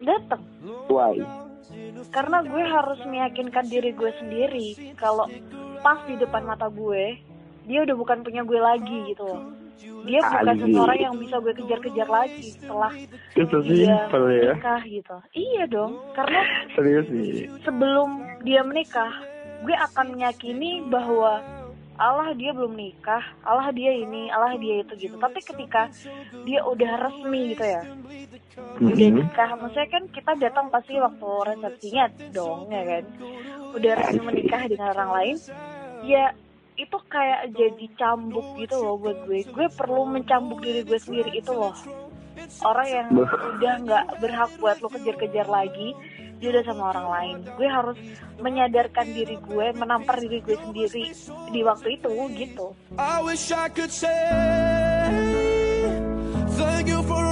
datang Why? karena gue harus meyakinkan diri gue sendiri kalau pas di depan mata gue dia udah bukan punya gue lagi gitu loh dia bukan Anjir. seseorang yang bisa gue kejar-kejar lagi setelah Itu dia ya. nikah gitu iya dong karena Serius sih. sebelum dia menikah gue akan meyakini bahwa Allah dia belum nikah, Allah dia ini, Allah dia itu gitu. Tapi ketika dia udah resmi gitu ya, udah Mhm. nikah, maksudnya kan kita datang pasti waktu resepsinya dong ya kan. Udah resmi menikah dengan orang lain, ya itu kayak jadi cambuk gitu loh buat gue. Gue perlu mencambuk diri gue sendiri itu loh. Orang yang udah nggak berhak buat lo kejar-kejar lagi, dia udah sama orang lain. Gue harus menyadarkan diri gue, menampar diri gue sendiri di waktu itu gitu. I wish I could say thank you for